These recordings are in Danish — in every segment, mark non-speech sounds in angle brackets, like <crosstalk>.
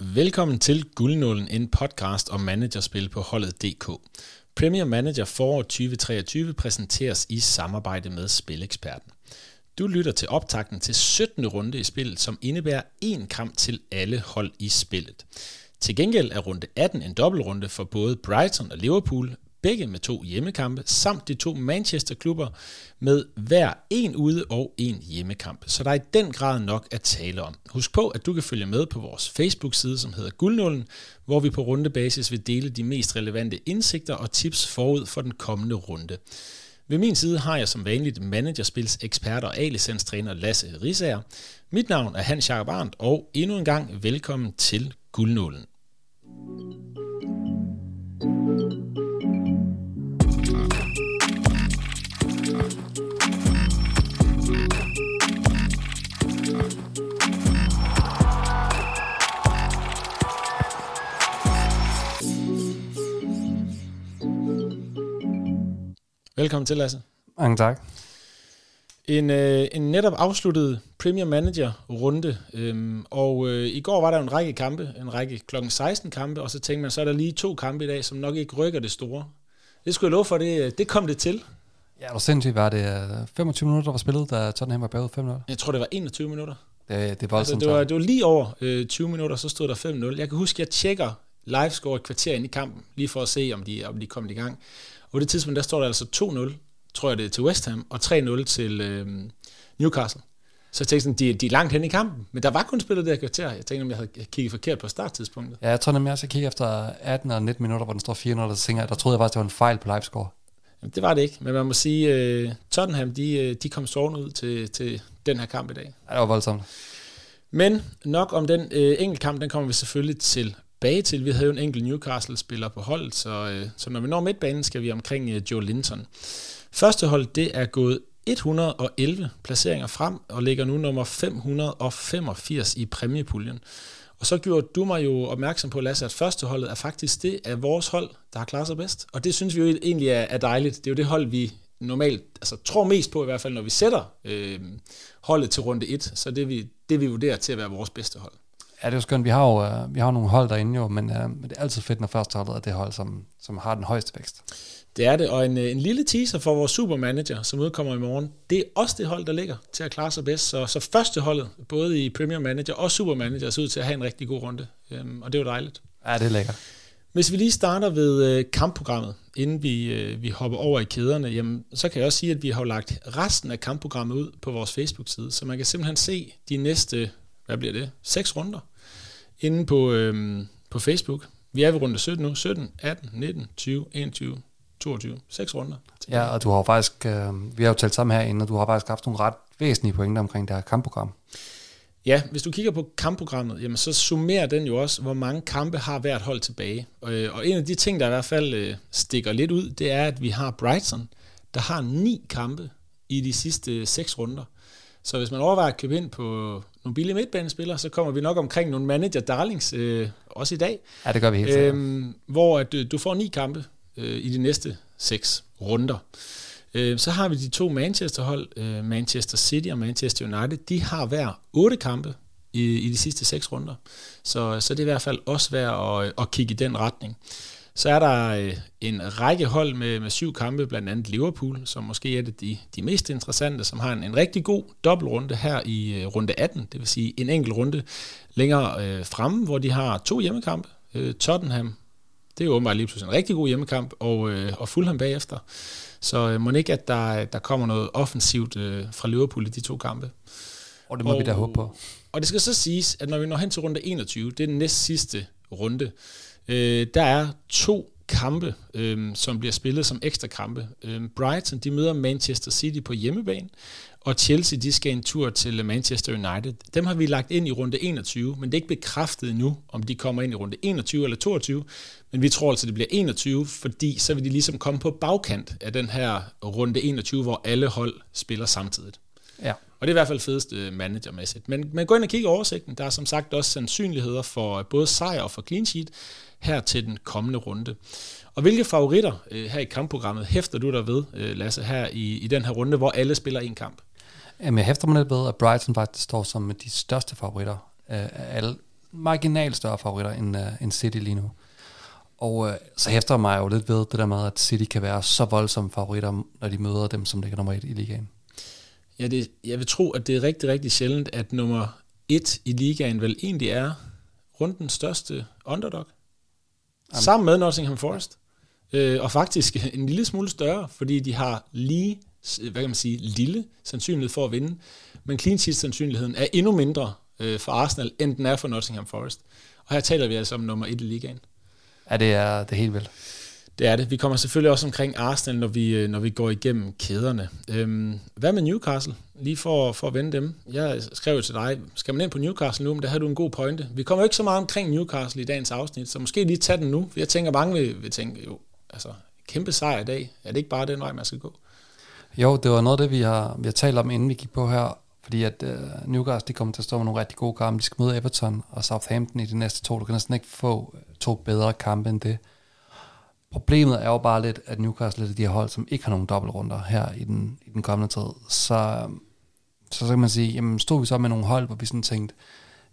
Velkommen til Guldnålen, en podcast om managerspil på holdet.dk. Premier Manager forår 2023 præsenteres i samarbejde med Spileksperten. Du lytter til optakten til 17. runde i spillet, som indebærer en kamp til alle hold i spillet. Til gengæld er runde 18 en dobbeltrunde for både Brighton og Liverpool, begge med to hjemmekampe, samt de to Manchester-klubber med hver en ude og en hjemmekamp. Så der er i den grad nok at tale om. Husk på, at du kan følge med på vores Facebook-side, som hedder Guldnålen, hvor vi på rundebasis vil dele de mest relevante indsigter og tips forud for den kommende runde. Ved min side har jeg som vanligt managerspils ekspert og A-licenstræner Lasse Risager. Mit navn er Hans Jakob Arndt, og endnu en gang velkommen til Guldnålen. Velkommen til, Lasse. Mange tak. En, øh, en netop afsluttet Premier Manager-runde, øhm, og øh, i går var der en række kampe, en række klokken 16 kampe, og så tænkte man, så er der lige to kampe i dag, som nok ikke rykker det store. Det skulle jeg love for, det, det kom det til. Ja, hvor sindssygt var det 25 minutter, der var spillet, da Tottenham var bagud 5-0? Jeg tror, det var 21 minutter. Det, det, var altså, det, var, det var lige over øh, 20 minutter, så stod der 5-0. Jeg kan huske, jeg tjekker livescore et kvarter ind i kampen, lige for at se, om de, om de kom i gang. Og på det tidspunkt, der står der altså 2-0, tror jeg det er til West Ham, og 3-0 til øh, Newcastle. Så jeg tænkte sådan, de, de er langt hen i kampen, men der var kun spillet det her kvarter. Jeg tænkte, om jeg havde kigget forkert på starttidspunktet. Ja, jeg tror nemlig også, at jeg kiggede efter 18 og 19 minutter, hvor den står 400, så tænker jeg, der troede jeg faktisk, det var en fejl på livescore. Jamen, det var det ikke, men man må sige, uh, Tottenham, de, uh, de kom sovende ud til, til den her kamp i dag. Ja, det var voldsomt. Men nok om den uh, kamp, den kommer vi selvfølgelig til tilbage til. Vi havde jo en enkelt Newcastle-spiller på holdet, så, øh, så når vi når midtbanen, skal vi omkring øh, Joe Linton. Første hold, det er gået 111 placeringer frem, og ligger nu nummer 585 i præmiepuljen. Og så gjorde du mig jo opmærksom på, Lasse, at førsteholdet er faktisk det af vores hold, der har klaret sig bedst. Og det synes vi jo egentlig er, er dejligt. Det er jo det hold, vi normalt altså, tror mest på, i hvert fald når vi sætter øh, holdet til runde 1. Så det vi, det vi vurderer til at være vores bedste hold. Ja, det er jo skønt. Vi har jo uh, vi har nogle hold derinde jo, men, uh, men det er altid fedt, når førsteholdet er det hold, som, som har den højeste vækst. Det er det, og en, en lille teaser for vores supermanager, som udkommer i morgen, det er også det hold, der ligger til at klare sig bedst. Så, så første holdet, både i Premier Manager og Supermanager, ser ud til at have en rigtig god runde, um, og det er jo dejligt. Ja, det er lækkert. Hvis vi lige starter ved kampprogrammet, inden vi, vi hopper over i kæderne, jamen, så kan jeg også sige, at vi har lagt resten af kampprogrammet ud på vores Facebook-side, så man kan simpelthen se de næste, hvad bliver det, seks runder inde på, øhm, på Facebook. Vi er ved runde 17 nu. 17, 18, 19, 20, 21, 22. Seks runder. Ja, og du har faktisk, øh, vi har jo talt sammen herinde, og du har faktisk haft nogle ret væsentlige pointer omkring det her kampprogram. Ja, hvis du kigger på kampprogrammet, jamen så summerer den jo også, hvor mange kampe har hvert hold tilbage. Og, øh, og en af de ting, der i hvert fald øh, stikker lidt ud, det er, at vi har Brighton, der har ni kampe i de sidste seks runder. Så hvis man overvejer at købe ind på nogle billige midtbanespillere, så kommer vi nok omkring nogle manager darlings, øh, også i dag. Ja, det gør vi helt øhm, Hvor at, øh, du får ni kampe øh, i de næste seks runder. Øh, så har vi de to Manchester-hold, øh, Manchester City og Manchester United. De har hver otte kampe i, i de sidste seks runder. Så, så det er i hvert fald også værd at, at kigge i den retning. Så er der øh, en række hold med, med syv kampe, blandt andet Liverpool, som måske er det de, de mest interessante, som har en, en rigtig god dobbeltrunde her i øh, runde 18, det vil sige en enkelt runde længere øh, fremme, hvor de har to hjemmekampe. Øh, Tottenham, det er jo åbenbart lige pludselig en rigtig god hjemmekamp, og, øh, og Fulham bagefter. Så øh, må ikke, at der, der kommer noget offensivt øh, fra Liverpool i de to kampe. Og det må og, vi da håbe på. Og det skal så siges, at når vi når hen til runde 21, det er den næst sidste runde, Øh, der er to kampe, øh, som bliver spillet som ekstra kampe. Øh, Brighton, de møder Manchester City på hjemmebane, og Chelsea, de skal en tur til Manchester United. Dem har vi lagt ind i runde 21, men det er ikke bekræftet endnu, om de kommer ind i runde 21 eller 22, men vi tror altså, det bliver 21, fordi så vil de ligesom komme på bagkant af den her runde 21, hvor alle hold spiller samtidig. Ja. Og det er i hvert fald fedest øh, managermæssigt. Men, men gå ind og kig oversigten. Der er som sagt også sandsynligheder for både sejr og for clean sheet her til den kommende runde. Og hvilke favoritter øh, her i kampprogrammet hæfter du der ved, øh, Lasse, her i, i den her runde, hvor alle spiller en kamp? Jamen, jeg hæfter mig lidt ved, at Brighton faktisk står som de største favoritter af alle, marginalt større favoritter end, uh, end City lige nu. Og uh, så hæfter mig jo lidt ved det der med, at City kan være så voldsomme favoritter, når de møder dem, som ligger nummer et i ligaen. Ja, det, jeg vil tro, at det er rigtig, rigtig sjældent, at nummer et i ligaen vel egentlig er rundt den største underdog. Jamen. Sammen med Nottingham Forest. Øh, og faktisk en lille smule større, fordi de har lige, hvad kan man sige, lille sandsynlighed for at vinde. Men clean sheet sandsynligheden er endnu mindre øh, for Arsenal, end den er for Nottingham Forest. Og her taler vi altså om nummer et i ligaen. Ja, det er, det er helt vildt. Det er det. Vi kommer selvfølgelig også omkring Arsenal, når vi, øh, når vi går igennem kæderne. Øhm, hvad med Newcastle? Lige for, for at vende dem. Jeg skrev til dig, skal man ind på Newcastle nu? Men der havde du en god pointe. Vi kommer jo ikke så meget omkring Newcastle i dagens afsnit, så måske lige tage den nu. Jeg tænker, mange vil, vil tænke, jo, altså, kæmpe sejr i dag. Er det ikke bare den vej, man skal gå? Jo, det var noget af det, vi har, vi har talt om, inden vi gik på her. Fordi at uh, Newcastle de kommer til at stå med nogle rigtig gode kampe. De skal møde Everton og Southampton i de næste to. Du kan næsten ikke få øh, to bedre kampe end det. Problemet er jo bare lidt, at Newcastle er de her hold, som ikke har nogen dobbeltrunder her i den, i den kommende tid. Så, øhm, så, så kan man sige, jamen stod vi så med nogle hold, hvor vi sådan tænkte,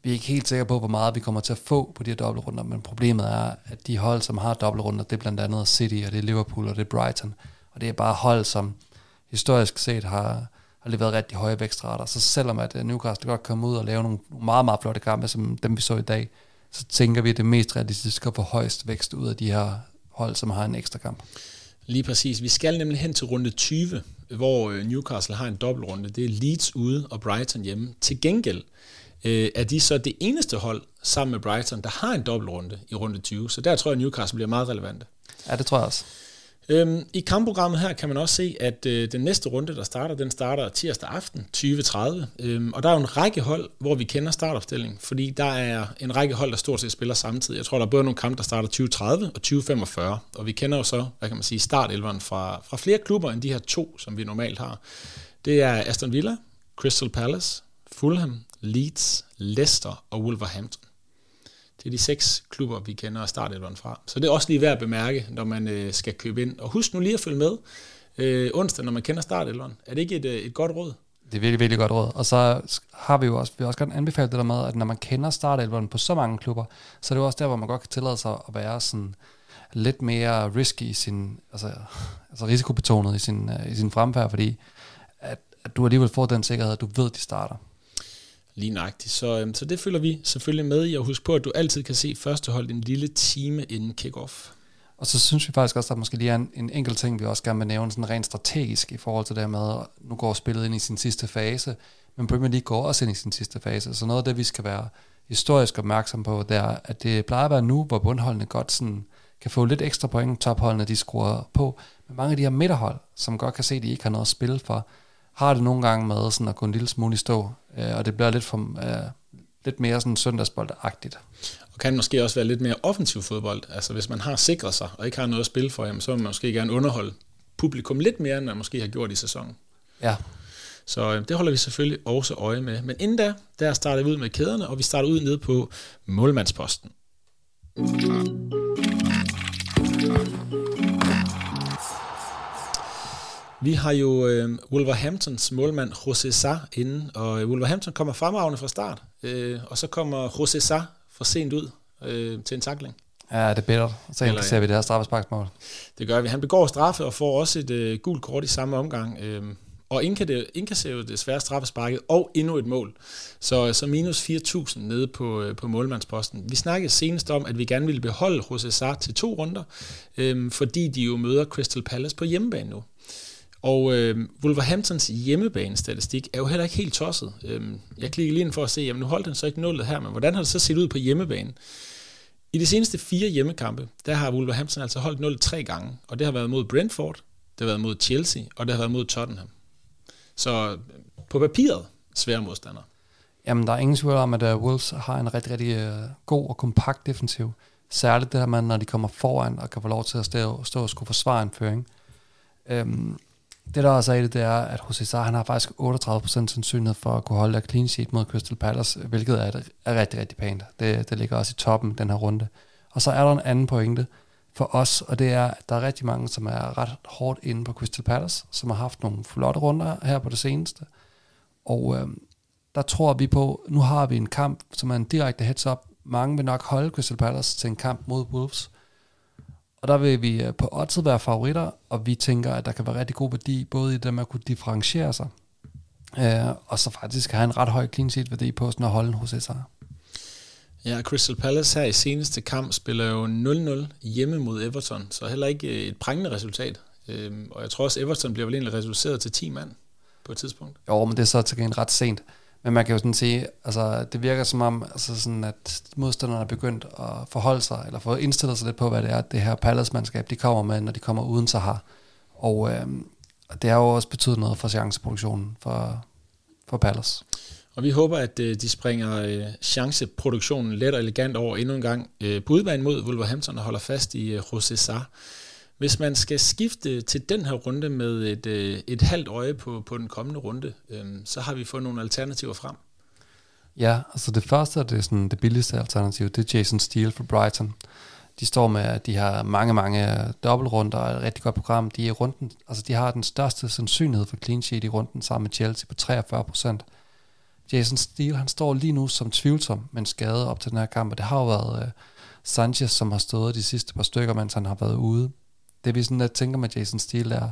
vi er ikke helt sikre på, hvor meget vi kommer til at få på de her dobbeltrunder, men problemet er, at de hold, som har dobbeltrunder, det er blandt andet City, og det er Liverpool, og det er Brighton. Og det er bare hold, som historisk set har, har leveret rigtig høje vækstrater. Så selvom at øh, Newcastle godt kommer ud og lave nogle meget, meget flotte kampe, som dem vi så i dag, så tænker vi, at det mest realistiske at få højst vækst ud af de her hold, som har en ekstra kamp. Lige præcis. Vi skal nemlig hen til runde 20, hvor øh, Newcastle har en dobbeltrunde. Det er Leeds ude og Brighton hjemme. Til gengæld øh, er de så det eneste hold sammen med Brighton, der har en dobbeltrunde i runde 20. Så der tror jeg, at Newcastle bliver meget relevante. Ja, det tror jeg også. Øhm, I kampprogrammet her kan man også se, at øh, den næste runde, der starter, den starter tirsdag aften 20.30. Øhm, og der er jo en række hold, hvor vi kender startopstillingen, fordi der er en række hold, der stort set spiller samtidig. Jeg tror, der er både nogle kampe, der starter 20.30 og 20.45. Og vi kender jo så, hvad kan man sige, startelveren fra, fra flere klubber end de her to, som vi normalt har. Det er Aston Villa, Crystal Palace, Fulham, Leeds, Leicester og Wolverhampton. Det er de seks klubber, vi kender startelveren fra. Så det er også lige værd at bemærke, når man øh, skal købe ind. Og husk nu lige at følge med øh, onsdag, når man kender startelveren. Er det ikke et, øh, et godt råd? Det er virkelig, virkelig godt råd. Og så har vi jo også, vi også godt anbefale det der med, at når man kender startelveren på så mange klubber, så er det jo også der, hvor man godt kan tillade sig at være sådan lidt mere risky i sin, altså, altså risikobetonet i sin, øh, i sin fremfærd, fordi at, at du alligevel får den sikkerhed, at du ved, at de starter. Lige nøjagtigt. Så, øhm, så det følger vi selvfølgelig med i, og husk på, at du altid kan se første hold en lille time inden kickoff. Og så synes vi faktisk også, at der måske lige er en, en enkelt ting, vi også gerne vil nævne, sådan rent strategisk i forhold til det med, at nu går spillet ind i sin sidste fase, men Premier League går også ind i sin sidste fase. Så noget af det, vi skal være historisk opmærksom på, det er, at det plejer at være nu, hvor bundholdene godt sådan, kan få lidt ekstra point, topholdene de skruer på, men mange af de her midterhold, som godt kan se, at de ikke har noget at spille for, har det nogle gange med sådan at gå en lille smule i stå, øh, og det bliver lidt, for, øh, lidt mere sådan søndagsboldagtigt. Og kan måske også være lidt mere offensiv fodbold. Altså hvis man har sikret sig, og ikke har noget at spille for, jamen, så vil man måske gerne underholde publikum lidt mere, end man måske har gjort i sæsonen. Ja. Så øh, det holder vi selvfølgelig også øje med. Men inden da, der starter vi ud med kæderne, og vi starter ud ned på målmandsposten. Vi har jo øh, Wolverhamptons målmand José Sa inde, og øh, Wolverhampton kommer fremragende fra start, øh, og så kommer José Sa for sent ud øh, til en takling. Ja, det er bedre. Så Eller, ser vi det her straffesparksmål. Det gør vi. Han begår straffe og får også et øh, gult kort i samme omgang. Øh, og indkasserer jo desværre straffesparket og endnu et mål. Så, så minus 4.000 nede på, øh, på målmandsposten. Vi snakkede senest om, at vi gerne ville beholde José Sarr til to runder, øh, fordi de jo møder Crystal Palace på hjemmebane nu. Og øh, Wolverhamptons hjemmebanestatistik er jo heller ikke helt tosset. Øh, jeg klikker lige ind for at se, jamen nu holdt den så ikke nullet her, men hvordan har det så set ud på hjemmebane? I de seneste fire hjemmekampe, der har Wolverhampton altså holdt 0 tre gange, og det har været mod Brentford, det har været mod Chelsea, og det har været mod Tottenham. Så øh, på papiret, svære modstandere. Jamen, der er ingen tvivl om, at uh, Wolves har en rigtig, rigtig uh, god og kompakt defensiv. Særligt det her med, når de kommer foran og kan få lov til at stå, stå og skulle forsvare en føring. Um, det der også er i det, det er, at Jose Sarr, han har faktisk 38% sandsynlighed for at kunne holde der clean sheet mod Crystal Palace, hvilket er, er rigtig, rigtig pænt. Det, det ligger også i toppen den her runde. Og så er der en anden pointe for os, og det er, at der er rigtig mange, som er ret hårdt inde på Crystal Palace, som har haft nogle flotte runder her på det seneste. Og øh, der tror vi på, nu har vi en kamp, som er en direkte heads-up. Mange vil nok holde Crystal Palace til en kamp mod Wolves. Og der vil vi øh, på oddset være favoritter, og vi tænker, at der kan være rigtig god værdi, både i det med at kunne differentiere sig, øh, og så faktisk have en ret høj clean sheet værdi på sådan at holde hos SR. Ja, Crystal Palace her i seneste kamp spiller jo 0-0 hjemme mod Everton, så heller ikke øh, et prangende resultat. Øhm, og jeg tror også, Everton bliver vel egentlig reduceret til 10 mand på et tidspunkt. Jo, men det er så til en ret sent. Men man kan jo sådan sige, altså det virker som om, altså sådan, at modstanderne er begyndt at forholde sig, eller få indstillet sig lidt på, hvad det er, det her Palace-mandskab, de kommer med, når de kommer uden Sahar. Og øh, det har jo også betydet noget for chanceproduktionen for, for Palace. Og vi håber, at øh, de springer øh, chanceproduktionen let og elegant over endnu en gang øh, på udbanen mod Wolverhampton og holder fast i øh, José Sarr. Hvis man skal skifte til den her runde med et, øh, et halvt øje på, på den kommende runde, øhm, så har vi fået nogle alternativer frem. Ja, altså det første, det er sådan det billigste alternativ, det er Jason Steele fra Brighton. De står med, at de har mange, mange øh, dobbeltrunder og et rigtig godt program. De er runden, altså de har den største sandsynlighed for clean sheet i runden sammen med Chelsea på 43 procent. Jason Steele, han står lige nu som tvivlsom, men skade op til den her kamp, og det har jo været uh, Sanchez, som har stået de sidste par stykker, mens han har været ude det vi sådan at tænker med Jason Steele er,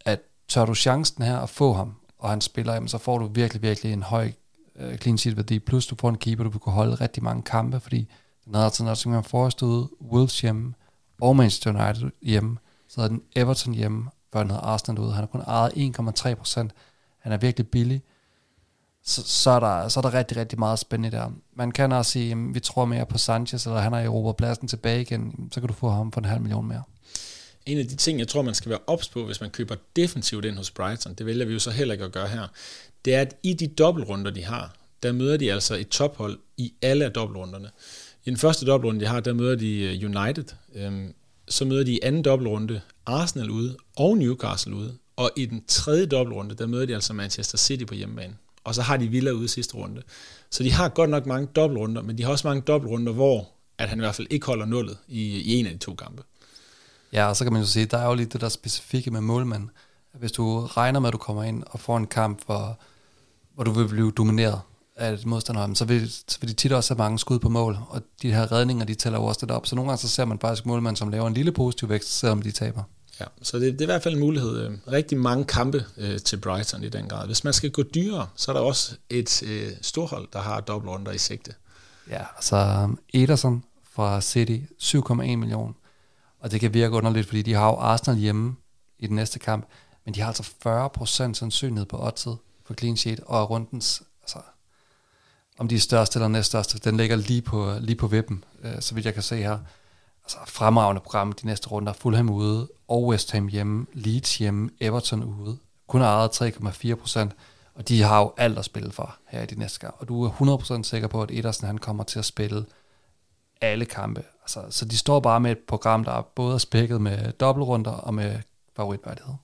at tør du chancen her at få ham, og han spiller, jamen, så får du virkelig, virkelig en høj øh, clean sheet værdi, plus du får en keeper, du vil kunne holde rigtig mange kampe, fordi den havde sådan noget, som Forest forestod, Wolves hjemme, og Manchester United hjemme, så havde den Everton hjemme, før den havde Arsenal ude. Han har kun ejet 1,3 procent. Han er virkelig billig. Så, så, er der, så er der rigtig, rigtig meget spændende der. Man kan også sige, at vi tror mere på Sanchez, eller han har Europa pladsen tilbage igen, så kan du få ham for en halv million mere en af de ting, jeg tror, man skal være ops på, hvis man køber defensivt ind hos Brighton, det vælger vi jo så heller ikke at gøre her, det er, at i de dobbeltrunder, de har, der møder de altså et tophold i alle af dobbeltrunderne. I den første dobbeltrunde, de har, der møder de øh, United. Øhm, så møder de i anden dobbeltrunde Arsenal ude og Newcastle ude. Og i den tredje dobbeltrunde, der møder de altså Manchester City på hjemmebane. Og så har de Villa ude i sidste runde. Så de har godt nok mange dobbeltrunder, men de har også mange dobbeltrunder, hvor at han i hvert fald ikke holder nullet i, i en af de to kampe. Ja, og så kan man jo sige, der er jo lige det der specifikke med målmand. Hvis du regner med, at du kommer ind og får en kamp, hvor, hvor du vil blive domineret af et modstander, så vil, så vil de tit også have mange skud på mål, og de her redninger, de tæller jo også lidt op. Så nogle gange så ser man faktisk målmand, som laver en lille positiv vækst, selvom de taber. Ja, så det, det er i hvert fald en mulighed. Øh, rigtig mange kampe øh, til Brighton i den grad. Hvis man skal gå dyrere, så er der også et øh, storhold, der har dobbeltrunder i sigte. Ja, altså Ederson fra City, 7,1 millioner. Og det kan virke underligt, fordi de har jo Arsenal hjemme i den næste kamp, men de har altså 40% sandsynlighed på oddset på clean sheet, og rundens, altså, om de er største eller næststørste, den ligger lige på, lige på vippen, øh, så vidt jeg kan se her. Altså fremragende program de næste runder, Fulham ude, og West Ham hjemme, Leeds hjemme, Everton ude. Kun har ejet 3,4% og de har jo alt at spille for her i de næste gang. Og du er 100% sikker på, at Ederson han kommer til at spille alle kampe. Altså, så de står bare med et program, der er både spækket med dobbeltrunder og med favoritværdighed.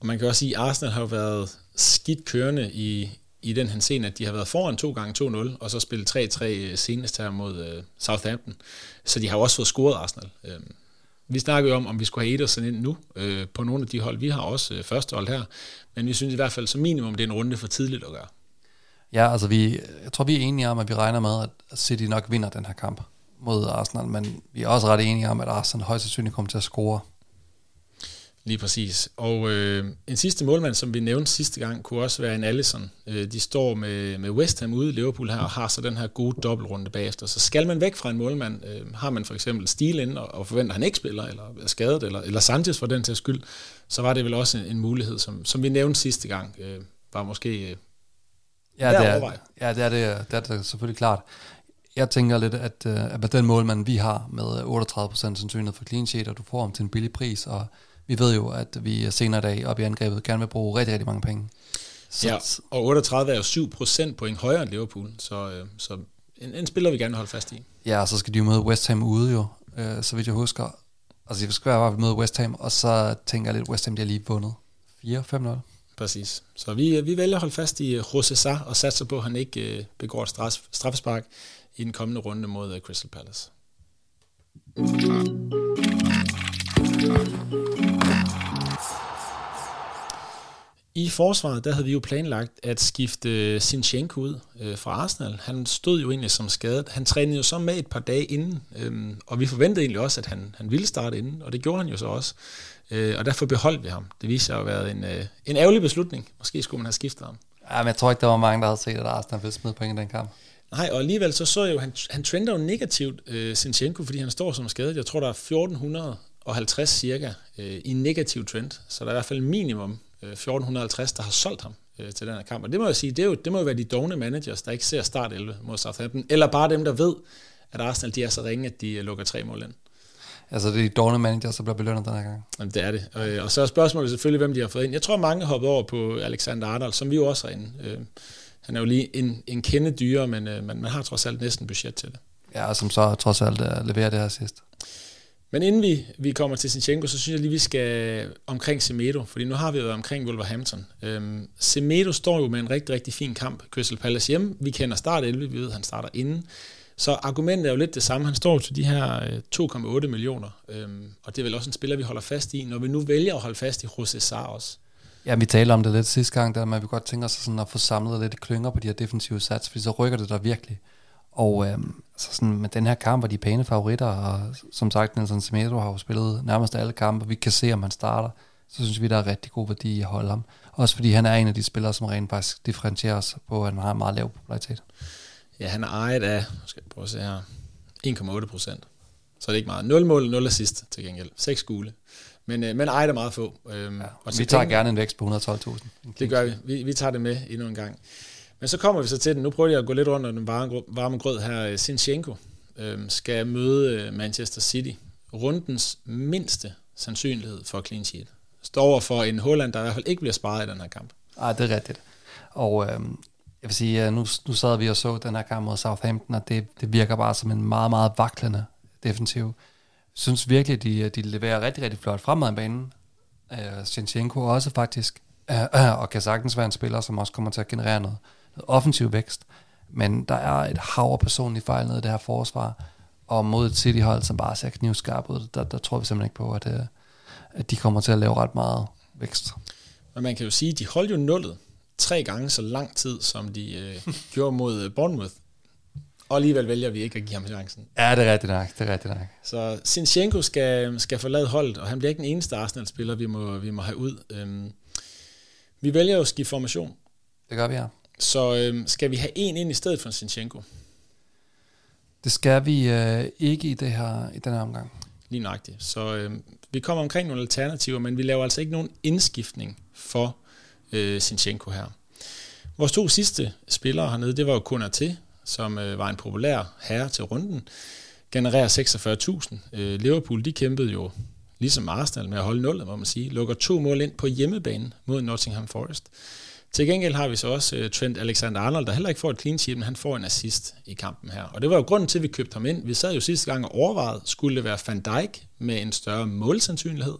Og man kan også sige, at Arsenal har været skidt kørende i, i den her scene, at de har været foran 2 gange 2-0, og så spillet 3-3 senest her mod uh, Southampton. Så de har også fået scoret Arsenal. Uh, vi snakker jo om, om vi skulle have Ederson ind nu uh, på nogle af de hold. Vi har også uh, første hold her, men vi synes i hvert fald som minimum, det er en runde for tidligt at gøre. Ja, altså vi, jeg tror vi er enige om, at vi regner med, at City nok vinder den her kamp mod Arsenal, men vi er også ret enige om, at Arsenal højst sandsynligt kommer til at score. Lige præcis. Og øh, en sidste målmand, som vi nævnte sidste gang, kunne også være en Allison. Øh, de står med, med West Ham ude i Liverpool her, og har så den her gode dobbeltrunde bagefter. Så skal man væk fra en målmand, øh, har man for eksempel Stil ind, og, og forventer, at han ikke spiller, eller er skadet, eller, eller Sanchez for den til skyld, så var det vel også en, en mulighed, som, som vi nævnte sidste gang, øh, var måske øh, Ja, det er, ja det, er det, det er det selvfølgelig klart jeg tænker lidt, at, uh, at med den målmand, vi har med 38% sandsynlighed for clean sheet, og du får ham til en billig pris, og vi ved jo, at vi senere i dag op i angrebet gerne vil bruge rigtig, rigtig mange penge. Så, ja, og 38 er jo 7% point højere end Liverpool, så, så en, en spiller, vi gerne vil holde fast i. Ja, og så skal de jo møde West Ham ude jo, så vidt jeg husker. Altså, de skal være møde West Ham, og så tænker jeg lidt, West Ham de har lige vundet 4-5-0. Præcis. Så vi, vi vælger at holde fast i Sarr og satser på, at han ikke begår et straf, straffespark i den kommende runde mod øh, Crystal Palace. I forsvaret, der havde vi jo planlagt at skifte Sinchenko ud øh, fra Arsenal. Han stod jo egentlig som skadet. Han trænede jo så med et par dage inden, øh, og vi forventede egentlig også, at han, han ville starte inden, og det gjorde han jo så også. Øh, og derfor beholdt vi ham. Det viste sig at have været en, øh, en ærgerlig beslutning. Måske skulle man have skiftet ham. Ja, men jeg tror ikke, der var mange, der havde set, at Arsenal ville smide point i den kamp. Nej, og alligevel så så jeg jo, han, han trender jo negativt, øh, Sinchenko, fordi han står som skadet. Jeg tror, der er 1450 cirka øh, i negativ trend, så der er i hvert fald minimum øh, 1450, der har solgt ham øh, til den her kamp. Og det må jeg sige, det, er jo, det må jo være de dogne managers, der ikke ser start 11 mod Southampton, eller bare dem, der ved, at Arsenal de er så ringe, at de øh, lukker tre mål ind. Altså det er de dårlige managers, der bliver belønnet den her gang. Jamen, det er det. Og, øh, og så er spørgsmålet selvfølgelig, hvem de har fået ind. Jeg tror, mange har hoppet over på Alexander Arnold, som vi jo også er inde. Øh, han er jo lige en, en kende dyre, men øh, man, man har trods alt næsten budget til det. Ja, som så trods alt uh, leverer det her sidst. Men inden vi, vi kommer til Sinchenko, så synes jeg lige, vi skal omkring Semedo, fordi nu har vi været omkring Wolverhampton. Øhm, Semedo står jo med en rigtig, rigtig fin kamp. Crystal Palace hjemme, vi kender start 11, vi ved, at han starter inden. Så argumentet er jo lidt det samme. Han står til de her 2,8 øh, millioner, øhm, og det er vel også en spiller, vi holder fast i, når vi nu vælger at holde fast i José også. Ja, vi talte om det lidt sidste gang, der med, at vi godt tænker sig sådan at få samlet lidt klynger på de her defensive sats, fordi så rykker det der virkelig. Og øhm, så sådan, med den her kamp var de pæne favoritter, og som sagt, Nelson Semedo har jo spillet nærmest alle kampe, og vi kan se, om han starter. Så synes vi, der er rigtig god værdi i at holde ham. Også fordi han er en af de spillere, som rent faktisk differentierer sig på, at han har en meget lav popularitet. Ja, han er ejet af, skal jeg prøve at se her, 1,8 procent. Så er det ikke meget. 0 mål, 0 assist til gengæld. 6 gule. Men, øh, men ejet er meget få. Øhm, ja, og vi tager gerne en vækst på 112.000. Det gør vi. vi. Vi tager det med endnu en gang. Men så kommer vi så til den. Nu prøver jeg at gå lidt rundt om den varme, varme grød her. Sinchenko øh, skal møde øh, Manchester City. Rundens mindste sandsynlighed for clean sheet. Står over for en Holland, der i hvert fald ikke bliver sparet i den her kamp. Nej, det er rigtigt. Og øh, jeg vil sige, nu, nu sad vi og så den her kamp mod Southampton, og det, det virker bare som en meget, meget vaklende defensiv. Synes virkelig, de, de leverer rigtig, rigtig flot fremad i banen. Øh, uh, Sinchenko også faktisk, uh, og kan sagtens være en spiller, som også kommer til at generere noget, noget offensiv vækst. Men der er et hav af personlige fejl nede i det her forsvar, og mod et City-hold, som bare ser knivskarp ud, der, der tror vi simpelthen ikke på, at, at de kommer til at lave ret meget vækst. Men man kan jo sige, at de holdt jo nullet tre gange så lang tid, som de øh, <laughs> gjorde mod Bournemouth. Og alligevel vælger vi ikke at give ham chancen. Ja, det er rigtigt nok. Det er rigtigt nok. Så Sinchenko skal, skal forlade holdet, og han bliver ikke den eneste Arsenal-spiller, vi må, vi må have ud. Øhm, vi vælger jo at skifte formation. Det gør vi, ja. Så øhm, skal vi have en ind i stedet for Sinchenko? Det skal vi øh, ikke i, det her, i den her omgang. Lige nøjagtigt. Så øhm, vi kommer omkring nogle alternativer, men vi laver altså ikke nogen indskiftning for øh, Sinchenko her. Vores to sidste spillere hernede, det var jo Konaté, som øh, var en populær herre til runden, genererer 46.000. Øh, Liverpool, de kæmpede jo ligesom Arsenal med at holde nullet, må man sige, lukker to mål ind på hjemmebane mod Nottingham Forest. Til gengæld har vi så også øh, Trent Alexander-Arnold, der heller ikke får et clean sheet, men han får en assist i kampen her. Og det var jo grunden til, at vi købte ham ind. Vi sad jo sidste gang og overvejede, skulle det være Van Dijk med en større målsandsynlighed,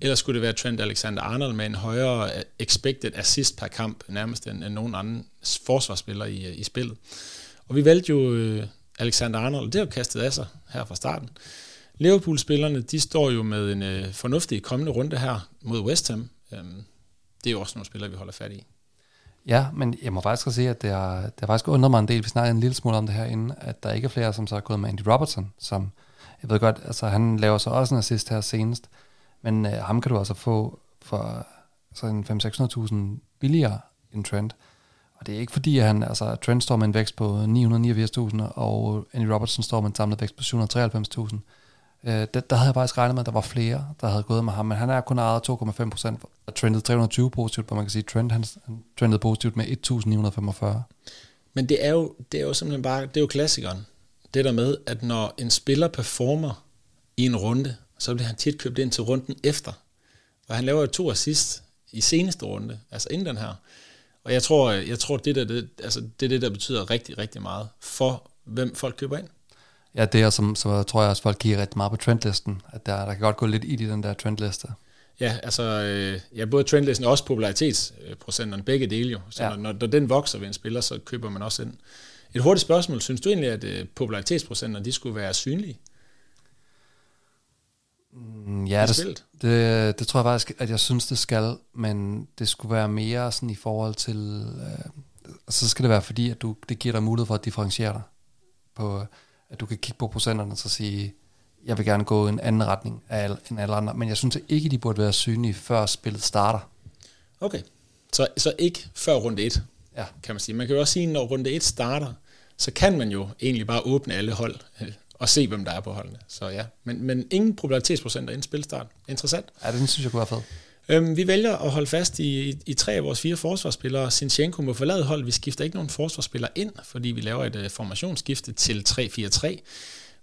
eller skulle det være Trent Alexander-Arnold med en højere øh, expected assist per kamp, nærmest end, end nogen anden forsvarsspiller i, øh, i spillet. Og vi valgte jo øh, Alexander-Arnold, det har jo kastet af sig her fra starten. Liverpool-spillerne, de står jo med en øh, fornuftig kommende runde her mod West Ham. Um, det er jo også nogle spillere, vi holder fat i. Ja, men jeg må faktisk også sige, at det har, det har faktisk undret mig en del. Vi snakkede en lille smule om det her inden, at der ikke er flere, som så er gået med Andy Robertson, som jeg ved godt, altså han laver så også en assist her senest, men øh, ham kan du altså få for sådan 500-600.000 billigere end Trent. Og det er ikke fordi, at han, altså Trent står med en vækst på 989.000, og Andy Robertson står med en samlet vækst på 793.000. Øh, der, der havde jeg faktisk regnet med, at der var flere, der havde gået med ham, men han er kun ejet 2,5 procent og trendede 320 positivt, hvor man kan sige, Trent han, han trendede positivt med 1945. Men det er, jo, det er jo simpelthen bare, det er jo klassikeren. Det der med, at når en spiller performer i en runde, så bliver han tit købt ind til runden efter. Og han laver jo to assist i seneste runde, altså inden den her. Og jeg tror, jeg tror det, der, det, altså det er det, der betyder rigtig, rigtig meget for, hvem folk køber ind. Ja, det er som, så tror jeg også, folk kigger rigtig meget på trendlisten, at der, der kan godt gå lidt i den der trendliste. Ja, altså, øh, ja, både trendlisten og også popularitetsprocenterne, begge dele jo. Så ja. når, når, når den vokser ved en spiller, så køber man også ind. Et hurtigt spørgsmål, synes du egentlig, at øh, popularitetsprocenterne, de skulle være synlige? Mm, ja, det, det, det tror jeg faktisk, at jeg synes, det skal, men det skulle være mere sådan i forhold til, øh, så skal det være fordi, at du, det giver dig mulighed for at differentiere dig, på, at du kan kigge på procenterne og så sige, jeg vil gerne gå i en anden retning af alle, end alle andre, men jeg synes ikke, de burde være synlige, før spillet starter. Okay, så, så ikke før runde 1, ja. kan man sige. Man kan jo også sige, når runde 1 starter, så kan man jo egentlig bare åbne alle hold øh, og se, hvem der er på holdene. Så ja, men, men ingen popularitetsprocenter inden spilstart. Interessant. Ja, det synes jeg kunne være fedt. Øhm, vi vælger at holde fast i, i, i tre af vores fire forsvarsspillere. Sinchenko må forlade hold. Vi skifter ikke nogen forsvarsspillere ind, fordi vi laver et uh, formationsskifte til 3-4-3.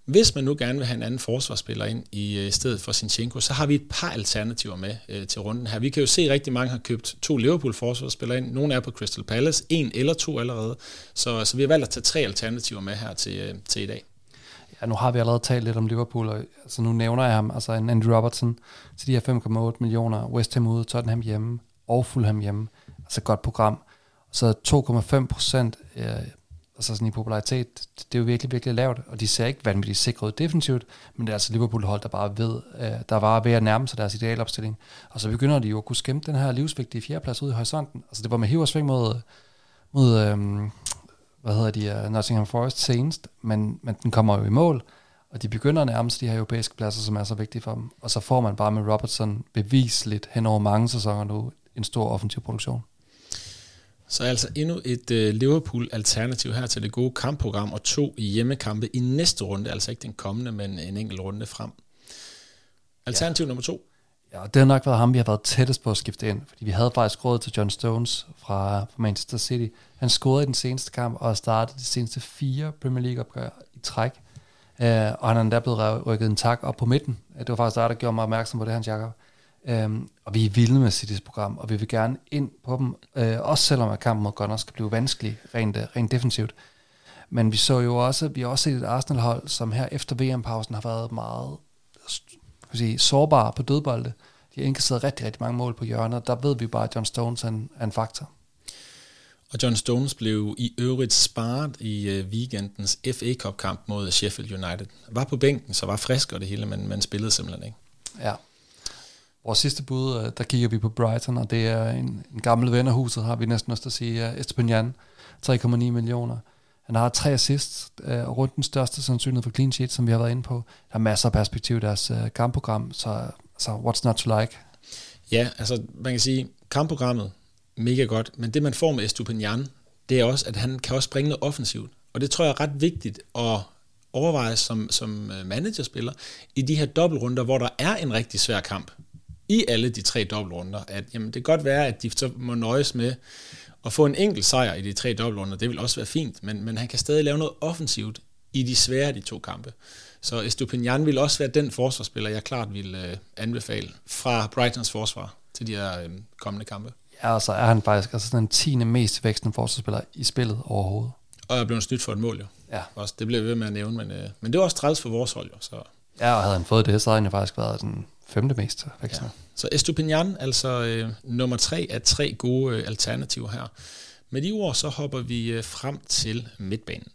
Hvis man nu gerne vil have en anden forsvarsspiller ind i uh, stedet for Sinchenko, så har vi et par alternativer med uh, til runden her. Vi kan jo se, at rigtig mange har købt to Liverpool-forsvarsspillere ind. Nogle er på Crystal Palace, en eller to allerede. Så, så vi har valgt at tage tre alternativer med her til, uh, til i dag. Ja, nu har vi allerede talt lidt om Liverpool, og altså nu nævner jeg ham, altså en Andy Robertson til de her 5,8 millioner, West Ham ude, Tottenham hjemme, og Fulham hjemme. Altså godt program. Så 2,5 procent, øh, altså sådan i popularitet, det er jo virkelig, virkelig lavt, og de ser ikke vanvittigt sikre ud defensivt, men det er altså Liverpool-hold, der bare ved, øh, der var ved at nærme sig deres idealopstilling. Og så begynder de jo at kunne skæmpe den her livsvigtige fjerdeplads ud i horisonten. Altså det var med hiv og sving mod, mod øh, hvad hedder de, uh, Nottingham Forest senest, men, men den kommer jo i mål, og de begynder nærmest de her europæiske pladser, som er så vigtige for dem. Og så får man bare med Robertson bevisligt hen over mange sæsoner nu en stor offensiv produktion. Så altså endnu et uh, Liverpool-alternativ her til det gode kampprogram, og to hjemmekampe i næste runde, altså ikke den kommende, men en enkelt runde frem. Alternativ ja. nummer to. Ja, det har nok været ham, vi har været tættest på at skifte ind, fordi vi havde faktisk råd til John Stones fra, fra Manchester City. Han scorede i den seneste kamp og startede de seneste fire Premier League-opgør i træk. Uh, og han er endda blevet rykket en tak op på midten. Øh, det var faktisk der, der gjorde mig opmærksom på det, Hans Jacob. Um, og vi er vilde med Citys program, og vi vil gerne ind på dem, uh, også selvom at kampen mod Gunners skal blive vanskelig, rent, rent defensivt. Men vi så jo også, vi har også set et Arsenal-hold, som her efter VM-pausen har været meget skal sige, sårbare på dødbolde. De har indkasseret rigtig, rigtig mange mål på hjørnet. Der ved vi bare, at John Stones er en, er en faktor. Og John Stones blev i øvrigt sparet i uh, weekendens FA Cup kamp mod Sheffield United. Var på bænken, så var frisk og det hele, men man spillede simpelthen ikke. Ja. Vores sidste bud, øh, der kigger vi på Brighton, og det er en, en gammel ven af huset, har vi næsten også at sige, Estepinian, 3,9 millioner. Han har tre assists, øh, og rundt den største sandsynlighed for clean sheet, som vi har været inde på. Der er masser af perspektiv i deres øh, kampprogram, så så what's not to like? Ja, altså man kan sige, kampprogrammet, mega godt, men det man får med Estupinian, det er også, at han kan også bringe noget offensivt. Og det tror jeg er ret vigtigt at overveje som, som øh, managerspiller i de her dobbeltrunder, hvor der er en rigtig svær kamp i alle de tre dobbeltrunder, at jamen, det kan godt være, at de så må nøjes med at få en enkelt sejr i de tre dobbeltrunder, det vil også være fint, men, men han kan stadig lave noget offensivt i de svære af de to kampe. Så Estupinian vil også være den forsvarsspiller, jeg klart vil øh, anbefale fra Brightons forsvar til de her øh, kommende kampe. Ja, og så er han faktisk altså den 10. mest vækstende forsvarsspiller i spillet overhovedet. Og er blevet snydt for et mål, jo. Ja. Også, det bliver ved med at nævne, men, øh, men det var også træls for vores hold, jo. Så. Ja, og havde han fået det, så havde han jo faktisk været den femte mest vækstende. Ja. Så Estupinian, altså øh, nummer tre af tre gode øh, alternativer her. Med de ord, så hopper vi øh, frem til midtbanen.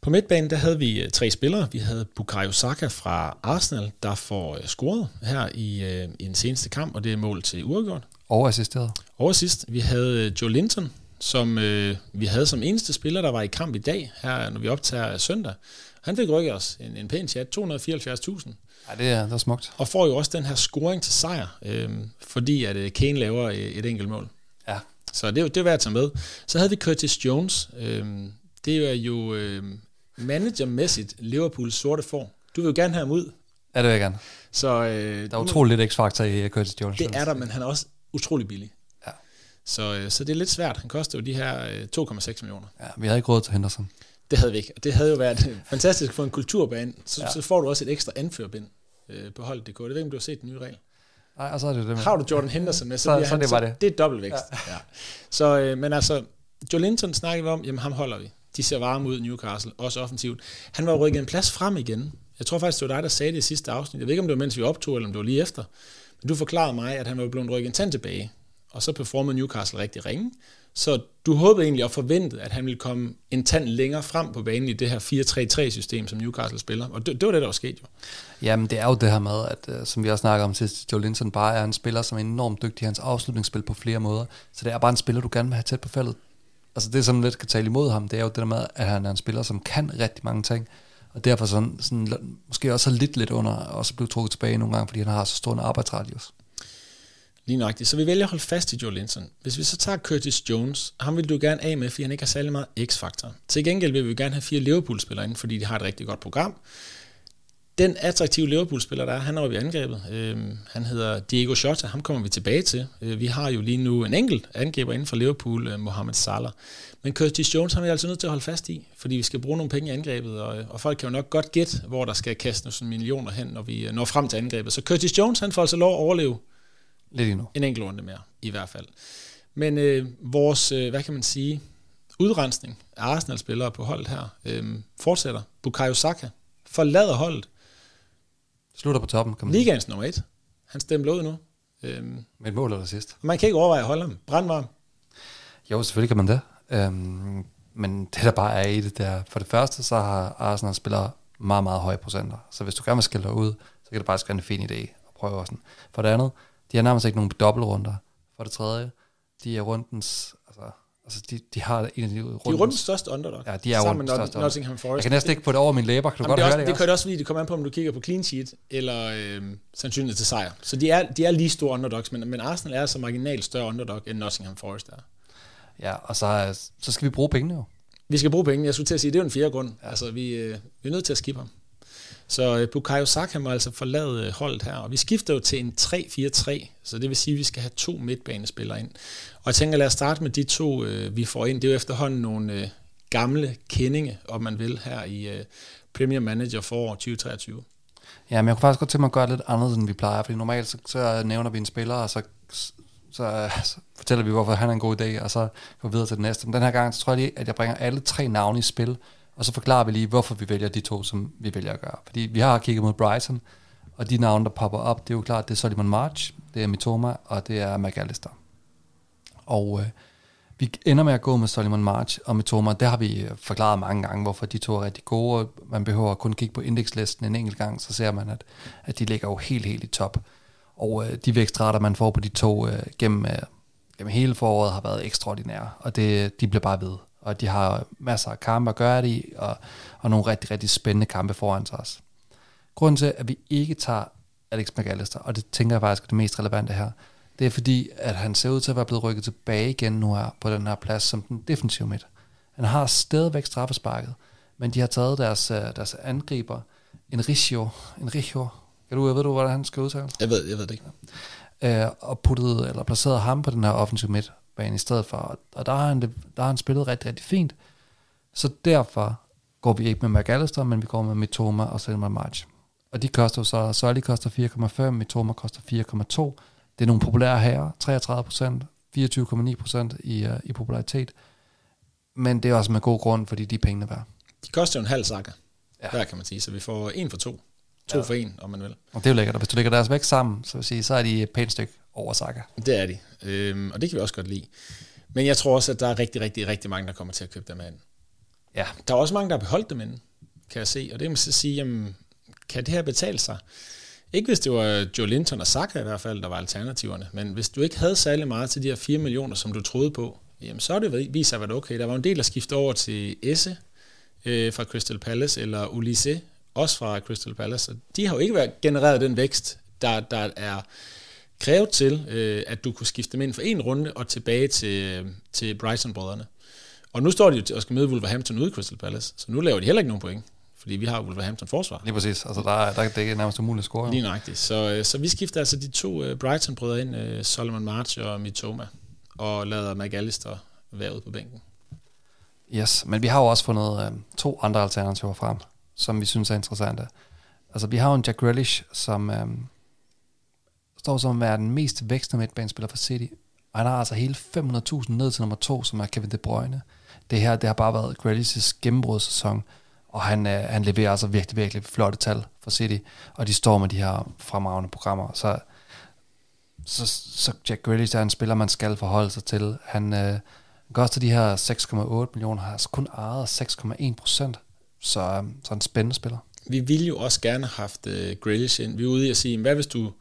På midtbanen der havde vi øh, tre spillere. Vi havde Bukayo Saka fra Arsenal, der får øh, scoret her i, øh, i den seneste kamp, og det er mål til uafgjort. Og assisteret. Og sidst. Vi havde Joe Linton som øh, vi havde som eneste spiller, der var i kamp i dag, her når vi optager søndag. Han fik rykket os en, en pæn chat, 274.000. Ja, det er, det er smukt. Og får jo også den her scoring til sejr, øh, fordi at øh, Kane laver et, et enkelt mål. Ja. Så det, det er værd at tage med. Så havde vi Curtis Jones. Øh, det er jo øh, managermæssigt Liverpools sorte for. Du vil jo gerne have ham ud. Ja, det vil jeg gerne. Så, øh, der er utrolig lidt x-faktor i Curtis Jones. Det er der, men han er også utrolig billig. Så, øh, så det er lidt svært. Han koster jo de her 2,6 øh, millioner. Ja, vi havde ikke råd til Henderson. Det havde vi ikke. Og det havde jo været <laughs> fantastisk for en kulturbane. Så, ja. så får du også et ekstra anførbind øh, på hold.dk. Det ved ikke, om du har set den nye regel. Nej, og så er det det med. Har du Jordan Henderson med, så, så, så han, det var det. det er dobbeltvækst. Ja. Ja. Så, øh, men altså, Joe Linton snakker vi om, jamen ham holder vi. De ser varme ud Newcastle, også offensivt. Han var rykket en plads frem igen. Jeg tror faktisk, det var dig, der sagde det i sidste afsnit. Jeg ved ikke, om det var, mens vi optog, eller om det var lige efter. Men du forklarede mig, at han var blevet rykket en tand tilbage og så performede Newcastle rigtig ringe. Så du håbede egentlig og forventede, at han ville komme en tand længere frem på banen i det her 4-3-3-system, som Newcastle spiller. Og det, det var det, der var sket jo. Jamen, det er jo det her med, at øh, som vi også snakkede om sidst, Joe Linton bare er en spiller, som er enormt dygtig i hans afslutningsspil på flere måder. Så det er bare en spiller, du gerne vil have tæt på feltet. Altså det, som lidt kan tale imod ham, det er jo det der med, at han er en spiller, som kan rigtig mange ting. Og derfor sådan, sådan måske også har lidt lidt under, og så blev trukket tilbage nogle gange, fordi han har så stor en arbejdsradius. Lige nøjagtigt. Så vi vælger at holde fast i Joe Linton. Hvis vi så tager Curtis Jones, ham vil du gerne af med, fordi han ikke har særlig meget x-faktor. Til gengæld vil vi gerne have fire Liverpool-spillere ind, fordi de har et rigtig godt program. Den attraktive Liverpool-spiller, der er, han er jo i angrebet. Øh, han hedder Diego Jota, ham kommer vi tilbage til. Øh, vi har jo lige nu en enkelt angriber inden for Liverpool, øh, Mohamed Salah. Men Curtis Jones har vi altså nødt til at holde fast i, fordi vi skal bruge nogle penge i angrebet, og, øh, og folk kan jo nok godt gætte, hvor der skal kastes nogle millioner hen, når vi øh, når frem til angrebet. Så Curtis Jones, han får altså lov at overleve Lidt endnu. En enkelt runde mere, i hvert fald. Men øh, vores, øh, hvad kan man sige, udrensning af Arsenal-spillere på holdet her øh, fortsætter. Bukayo Saka forlader holdet. Slutter på toppen, kan man Ligaens nummer et. Han stemmer ud nu. Øhm, Med et mål eller sidst. Man kan ikke overveje at holde ham. Brandvarm. Jo, selvfølgelig kan man det. Øhm, men det der bare er i det der, for det første, så har Arsenal spiller meget, meget høje procenter. Så hvis du gerne vil skille dig ud, så kan det bare være en fin idé at prøve sådan. For det andet, de har nærmest ikke nogen dobbeltrunder. For det tredje, de er rundens, altså, altså de, de har en af de rundens... De er rundens største underdog. Ja, de er rundens største Nottingham Forest. Jeg kan næsten ikke få det over min læber, kan du Jamen, godt det høre også, det? Det kan det også, fordi det kommer an på, om du kigger på clean sheet, eller øh, sandsynlighed til sejr. Så de er, de er lige store underdogs, men, men Arsenal er så marginalt større underdog, end Nottingham Forest er. Ja, og så, så skal vi bruge pengene jo. Vi skal bruge penge. Jeg skulle til at sige, det er jo en fjerde grund. Ja. Altså, vi, øh, vi er nødt til at skifte ham. Så øh, Bukayo Saka må altså forlade øh, holdet her, og vi skifter jo til en 3-4-3, så det vil sige, at vi skal have to midtbanespillere ind. Og jeg tænker, lad os starte med de to, øh, vi får ind. Det er jo efterhånden nogle gamle kendinge, om man vil, her i Premier Manager for 2023. Ja, men jeg kunne faktisk godt tænke mig at gøre lidt andet, end vi plejer, fordi normalt så, så nævner vi en spiller, og så, så, så fortæller vi, hvorfor han er en god idé, og så går vi videre til den næste. Men den her gang, så tror jeg lige, at jeg bringer alle tre navne i spil, og så forklarer vi lige, hvorfor vi vælger de to, som vi vælger at gøre. Fordi vi har kigget mod Brighton, og de navne, der popper op, det er jo klart, det er Solomon March, det er Mitoma, og det er McAllister. Og øh, vi ender med at gå med Solomon March og Mitoma. Det har vi øh, forklaret mange gange, hvorfor de to er rigtig gode. Og man behøver kun kigge på indekslisten en enkelt gang, så ser man, at, at de ligger jo helt, helt i top. Og øh, de vækstrater, man får på de to øh, gennem, øh, gennem hele foråret, har været ekstraordinære. Og det, de bliver bare ved og de har masser af kampe at gøre det i, og, og nogle rigtig, rigtig spændende kampe foran sig også. Grunden til, at vi ikke tager Alex McAllister, og det tænker jeg faktisk er det mest relevante her, det er fordi, at han ser ud til at være blevet rykket tilbage igen nu her på den her plads som den defensive midt. Han har stadigvæk straffesparket, men de har taget deres, øh, deres angriber, Enrico, Enrico, kan du, ved du, hvordan han skal udtale? Jeg ved, jeg ved det ikke. Øh, og puttet, eller placeret ham på den her offensive midt, bane i stedet for. Og der har han, det, der har han spillet rigtig, rigtig fint. Så derfor går vi ikke med McAllister, men vi går med Mitoma og Selma March. Og de koster så, Solly koster 4,5, Mitoma koster 4,2. Det er nogle populære herrer, 33 procent, 24,9 procent i, uh, i popularitet. Men det er også med god grund, fordi de er pengene værd. De koster jo en halv sakker, ja. der kan man sige, så vi får en for to. To ja. for en, om man vil. Og det er jo lækkert, og hvis du lægger deres væk sammen, så, vil sige, så er de et pænt stykke over Saka. Det er de, øhm, og det kan vi også godt lide. Men jeg tror også, at der er rigtig, rigtig, rigtig mange, der kommer til at købe dem ind. Ja. Der er også mange, der har beholdt dem ind, kan jeg se. Og det må så sige, jamen, kan det her betale sig? Ikke hvis det var Joe Linton og Saka i hvert fald, der var alternativerne, men hvis du ikke havde særlig meget til de her 4 millioner, som du troede på, jamen så er det vist sig at være okay. Der var en del, der skiftede over til Esse øh, fra Crystal Palace, eller Ulisse, også fra Crystal Palace. Og de har jo ikke været genereret den vækst, der, der er krævet til, øh, at du kunne skifte dem ind for en runde og tilbage til, til Brighton-brødrene. Og nu står de jo og skal møde Wolverhampton ude i Crystal Palace, så nu laver de heller ikke nogen point, fordi vi har Wolverhampton forsvar. Lige præcis, altså der, er, der, det er nærmest umuligt at score. Lige nøjagtigt. Så, øh, så vi skifter altså de to uh, Brighton-brødre ind, uh, Solomon March og Mitoma, og lader McAllister være ude på bænken. Yes, men vi har jo også fundet uh, to andre alternativer frem, som vi synes er interessante. Altså vi har jo en Jack Grealish, som, um, står som at være den mest vækstende midtbanespiller for City. Og han har altså hele 500.000 ned til nummer to, som er Kevin De Bruyne. Det her, det har bare været Grealish's gennembrudssæson, og han, øh, han leverer altså virkelig, virkelig flotte tal for City, og de står med de her fremragende programmer. Så så, så Jack Grealish er en spiller, man skal forholde sig til. Han øh, koster de her 6,8 millioner, har altså kun ejet 6,1 procent. Så, øh, så en spændende spiller. Vi ville jo også gerne have haft øh, Grealish ind. Vi er ude i at sige, hvad hvis du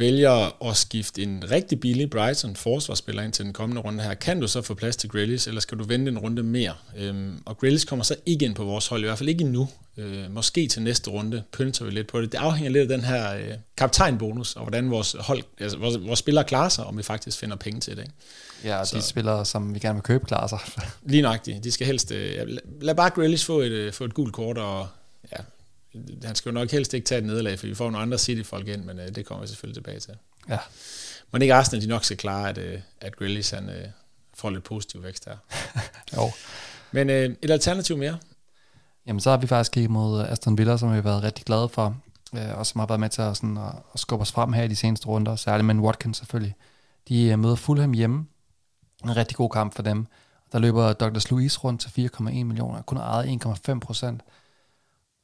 vælger at skifte en rigtig billig Brighton forsvarsspiller ind til den kommende runde her, kan du så få plads til Grealish, eller skal du vente en runde mere? Øhm, og Grealish kommer så ikke ind på vores hold, i hvert fald ikke endnu. Øh, måske til næste runde pynter vi lidt på det. Det afhænger lidt af den her øh, kaptajnbonus, og hvordan vores, hold, altså vores, vores spillere klarer sig, om vi faktisk finder penge til det. Ikke? Ja, så. de spillere, som vi gerne vil købe, klarer sig. lige nøjagtigt. De skal helst... Øh, lad bare Grealish få et, øh, få et gult kort, og ja, han skal jo nok helst ikke tage et nederlag, for vi får nogle andre City-folk ind, men øh, det kommer vi selvfølgelig tilbage til. Ja. Men ikke Arsenal, de nok skal klare, at, øh, at Grealish han, øh, får lidt positiv vækst her. <laughs> jo. Men øh, et alternativ mere? Jamen, så har vi faktisk kigget mod Aston Villa, som vi har været rigtig glade for, øh, og som har været med til at, sådan, at, at skubbe os frem her i de seneste runder, særligt med Watkins selvfølgelig. De øh, møder Fulham hjemme. En rigtig god kamp for dem. Der løber Douglas Luiz rundt til 4,1 millioner, kun ejet 1,5 procent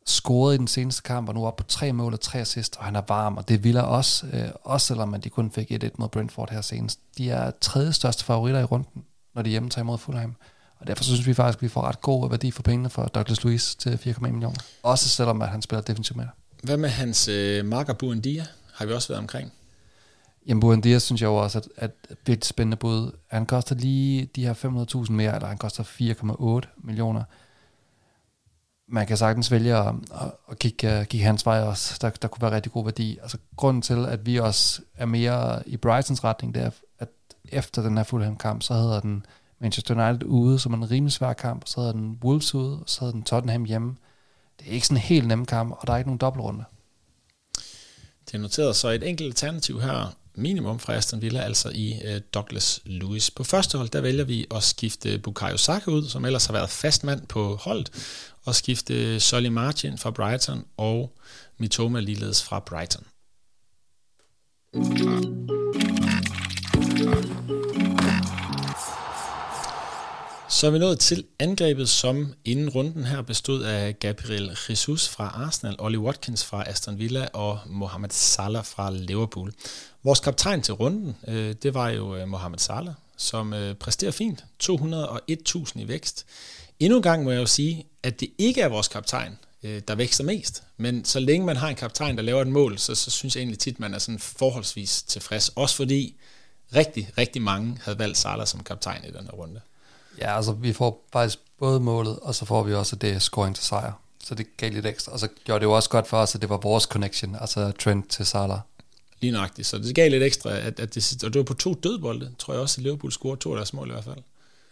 scoret i den seneste kamp, og nu op på tre mål og tre assist, og han er varm, og det vil også, øh, også selvom de kun fik 1-1 mod Brentford her senest. De er tredje største favoritter i runden, når de hjemme tager imod Fulham. Og derfor synes vi faktisk, at vi får ret god værdi for pengene for Douglas Luiz til 4,1 millioner. Også selvom at han spiller defensivt med. Hvad med hans øh, marker Buendia? Har vi også været omkring? Jamen Buendia synes jeg jo også, at, at virkelig spændende bud. Han koster lige de her 500.000 mere, eller han koster 4,8 millioner man kan sagtens vælge at, at, at kigge, øh, kigge hans vej også. Der, der kunne være rigtig god værdi. Altså grunden til, at vi også er mere i Brightons retning, det er, at efter den her Fulham-kamp, så hedder den Manchester United ude, som en rimelig svær kamp, så hedder den Wolves ude, og så hedder den Tottenham hjemme. Det er ikke sådan en helt nem kamp, og der er ikke nogen dobbeltrunde. Det er noteret så et enkelt alternativ her, minimum fra Aston Villa, altså i øh, Douglas Lewis. På første hold, der vælger vi at skifte Bukayo Saka ud, som ellers har været fast mand på holdet, og skifte Solly Martin fra Brighton og Mitoma ligeledes fra Brighton. Så er vi nået til angrebet, som inden runden her bestod af Gabriel Jesus fra Arsenal, Ollie Watkins fra Aston Villa og Mohamed Salah fra Liverpool. Vores kaptajn til runden, øh, det var jo øh, Mohamed Salah, som øh, præsterer fint. 201.000 i vækst. Endnu en gang må jeg jo sige, at det ikke er vores kaptajn, der vækster mest. Men så længe man har en kaptajn, der laver et mål, så, så synes jeg egentlig tit, man er sådan forholdsvis tilfreds. Også fordi rigtig, rigtig mange havde valgt Salah som kaptajn i den her runde. Ja, altså vi får faktisk både målet, og så får vi også det scoring til sejr. Så det gav lidt ekstra. Og så gjorde det jo også godt for os, at det var vores connection, altså Trent til Salah. Lige nøjagtigt. Så det gav lidt ekstra, at, at det, og det var på to dødbolde, tror jeg også, at Liverpool scorede to af deres mål i hvert fald.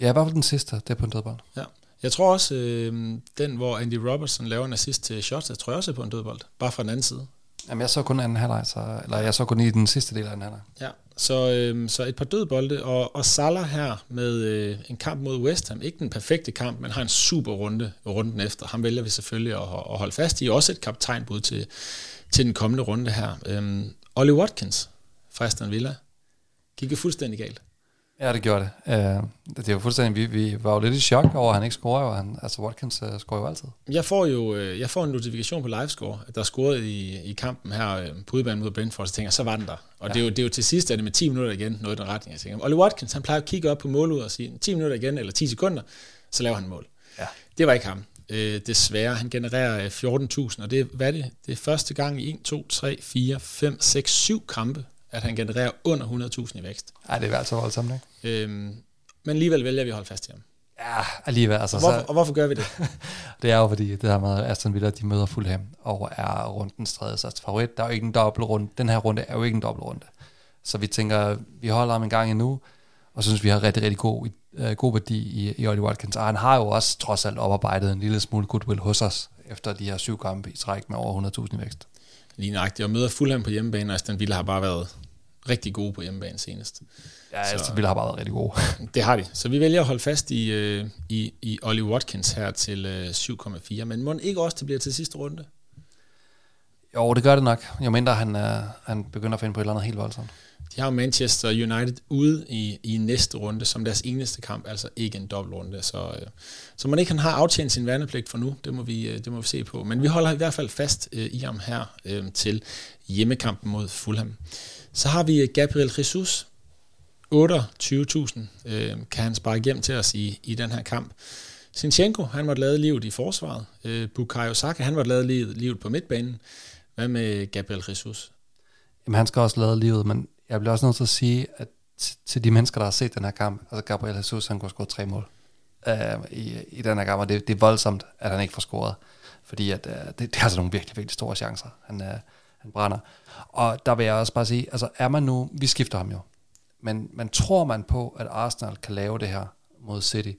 Ja, bare den sidste, det er på en dødbold. Ja. Jeg tror også, øh, den hvor Andy Robertson laver en assist til shots, jeg tror jeg også er på en dødbold, bare fra den anden side. Jamen jeg så kun anden halvleg, så, eller jeg så kun i den sidste del af anden halvleg. Ja, så, øh, så et par dødbolde, og, og Salah her med øh, en kamp mod West Ham. Ikke den perfekte kamp, men har en super runde runden efter. Ham vælger vi selvfølgelig at, at holde fast i. Også et kaptajnbud til, til den kommende runde her. Øh, Ollie Watkins fra Aston Villa gik fuldstændig galt. Ja, det gjorde det. Uh, det jo fuldstændig, vi, vi var jo lidt i chok over, at han ikke scorer, og han, altså Watkins uh, scorer jo altid. Jeg får jo uh, jeg får en notifikation på livescore, at der er scoret i, i kampen her på udbanen mod Brentford, så tænker jeg, så var den der. Og ja. det, er jo, det er jo til sidst, at det med 10 minutter igen, noget i den retning, jeg tænker. Ollie Watkins, han plejer at kigge op på målet og sige, 10 minutter igen, eller 10 sekunder, så laver han mål. Ja. Det var ikke ham. Uh, desværre, han genererer 14.000, og det, hvad er det? Det er første gang i 1, 2, 3, 4, 5, 6, 7 kampe, at han genererer under 100.000 i vækst. Nej, det er altså voldsomt, ikke? Øhm, men alligevel vælger vi at holde fast i ham. Ja, alligevel. Altså, og, hvorfor, så, og hvorfor gør vi det? <laughs> det er jo fordi, det her med Aston Villa, de møder Fulham og er rundens tredje største favorit. Der er jo ikke en dobbeltrunde. Den her runde er jo ikke en dobbeltrunde. Så vi tænker, vi holder ham en gang endnu, og synes, vi har rigtig, rigtig god, uh, god værdi i, i Ollie Watkins. Og han har jo også trods alt oparbejdet en lille smule goodwill hos os, efter de her syv kampe i træk med over 100.000 i vækst. Lige nøjagtigt, og møder Fulham på hjemmebane, og Aston Villa har bare været rigtig gode på hjemmebane senest. Ja, så, altså, vi har bare været rigtig gode. <laughs> det har de. Så vi vælger at holde fast i, øh, i, i Ollie Watkins her til øh, 7,4. Men må ikke også det bliver til sidste runde? Jo, det gør det nok. Jo mindre han, øh, han begynder at finde på et eller andet helt voldsomt. De har Manchester United ude i, i næste runde som deres eneste kamp, altså ikke en dobbeltrunde. Så, øh, så man ikke han har aftjent sin værnepligt for nu, det må, vi, øh, det må vi se på. Men vi holder i hvert fald fast øh, i ham her øh, til hjemmekampen mod Fulham. Så har vi øh, Gabriel Jesus, 28.000 øh, kan han spare hjem til os i, i den her kamp. Sinchenko, han måtte lade livet i forsvaret. Øh, Bukayo Saka, han måtte lade livet, livet på midtbanen. Hvad med Gabriel Jesus? Jamen, han skal også lade livet, men jeg bliver også nødt til at sige, at til de mennesker, der har set den her kamp, altså Gabriel Jesus, han kunne score tre mål uh, i, i den her kamp, og det, det er voldsomt, at han ikke får scoret, fordi at, uh, det, det er altså nogle virkelig, virkelig store chancer, han, uh, han brænder. Og der vil jeg også bare sige, altså er man nu, vi skifter ham jo, men, men tror man på, at Arsenal kan lave det her mod City?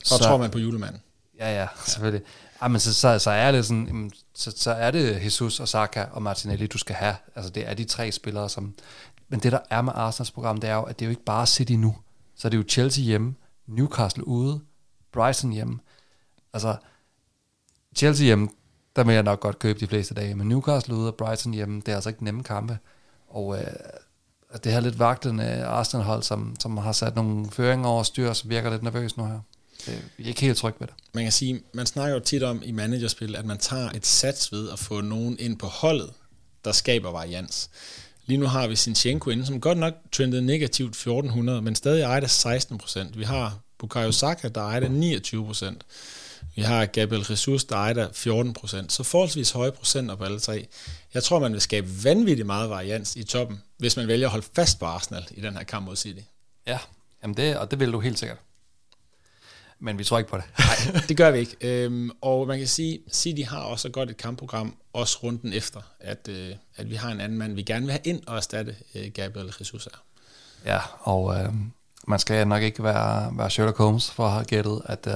Og så, tror man på julemanden? Ja, ja, <laughs> selvfølgelig. Ja, men så, så, så, er det sådan, så, så er det Jesus og Saka og Martinelli, du skal have. Altså det er de tre spillere, som... Men det der er med Arsenals program, det er jo, at det er jo ikke bare City nu. Så det er jo Chelsea hjemme, Newcastle ude, Brighton hjemme. Altså, Chelsea hjemme, der vil jeg nok godt købe de fleste dage, men Newcastle ude og Brighton hjemme, det er altså ikke nemme kampe. Og øh, det her lidt vagtende Arsenal-hold, som, som har sat nogle føringer over styr, som virker lidt nervøs nu her. Det, vi er ikke helt trygge ved det. Man kan sige, man snakker jo tit om i managerspil, at man tager et sats ved at få nogen ind på holdet, der skaber varians. Lige nu har vi Sinchenko inde, som godt nok trendede negativt 1400, men stadig ejer det 16 procent. Vi har Bukayo Saka, der ejer det 29 procent. Vi har Gabriel Jesus, der ejer 14 procent. Så forholdsvis høje procenter på alle tre. Jeg tror, man vil skabe vanvittigt meget varians i toppen, hvis man vælger at holde fast på Arsenal i den her kamp mod City. Ja, jamen det, og det vil du helt sikkert men vi tror ikke på det. Nej, det gør vi ikke. Øhm, og man kan sige, City har også godt et kampprogram, også runden efter, at, øh, at vi har en anden mand, vi gerne vil have ind og erstatte øh, Gabriel Jesus her. Ja, og øh, man skal nok ikke være, være Sherlock Holmes for at have gættet, at øh,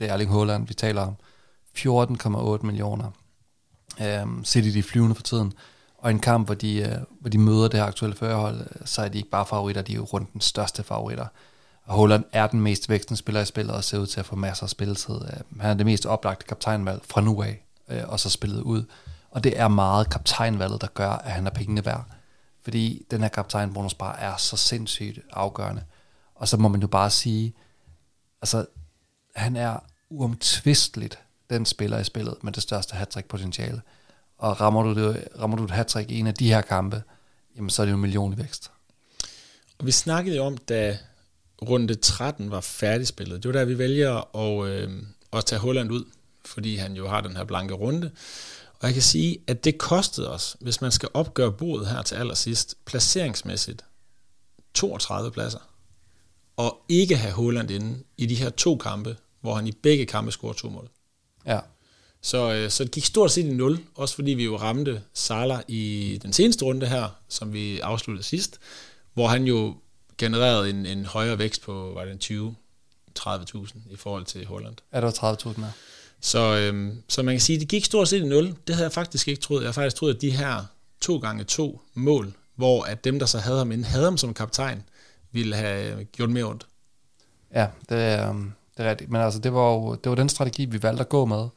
det er Erling Haaland, vi taler om. 14,8 millioner. Øh, City de flyvende for tiden. Og en kamp, hvor de, øh, hvor de møder det her aktuelle førerhold, øh, så er de ikke bare favoritter, de er jo rundt den største favoritter. Og Holland er den mest vækstende spiller i spillet og ser ud til at få masser af spilletid. Øh, han er det mest oplagte kaptajnvalg fra nu af, øh, og så spillet ud. Og det er meget kaptajnvalget, der gør, at han er pengene værd. Fordi den her kaptajnbonus bare er så sindssygt afgørende. Og så må man jo bare sige, altså, han er uomtvisteligt den spiller i spillet med det største hattrick potentiale. Og rammer du, det, rammer du et hattrick i en af de her kampe, jamen så er det jo en million i vækst. Og vi snakkede jo om, da runde 13 var færdigspillet. Det var der, vi vælger at, øh, at tage Holland ud, fordi han jo har den her blanke runde. Og jeg kan sige, at det kostede os, hvis man skal opgøre bordet her til allersidst, placeringsmæssigt, 32 pladser. Og ikke have Holland inde i de her to kampe, hvor han i begge kampe scorer to mål. Ja. Så, øh, så det gik stort set i nul, også fordi vi jo ramte Salah i den seneste runde her, som vi afsluttede sidst, hvor han jo genereret en, en højere vækst på, var det 20 30.000 i forhold til Holland. Det var 30.000, ja. Så, øhm, så man kan sige, at det gik stort set i nul. Det havde jeg faktisk ikke troet. Jeg har faktisk troet, at de her to gange to mål, hvor at dem, der så havde ham inden, havde ham som kaptajn, ville have gjort mere ondt. Ja, det, er, øhm, det er rigtigt. Men altså, det var jo det var den strategi, vi valgte at gå med.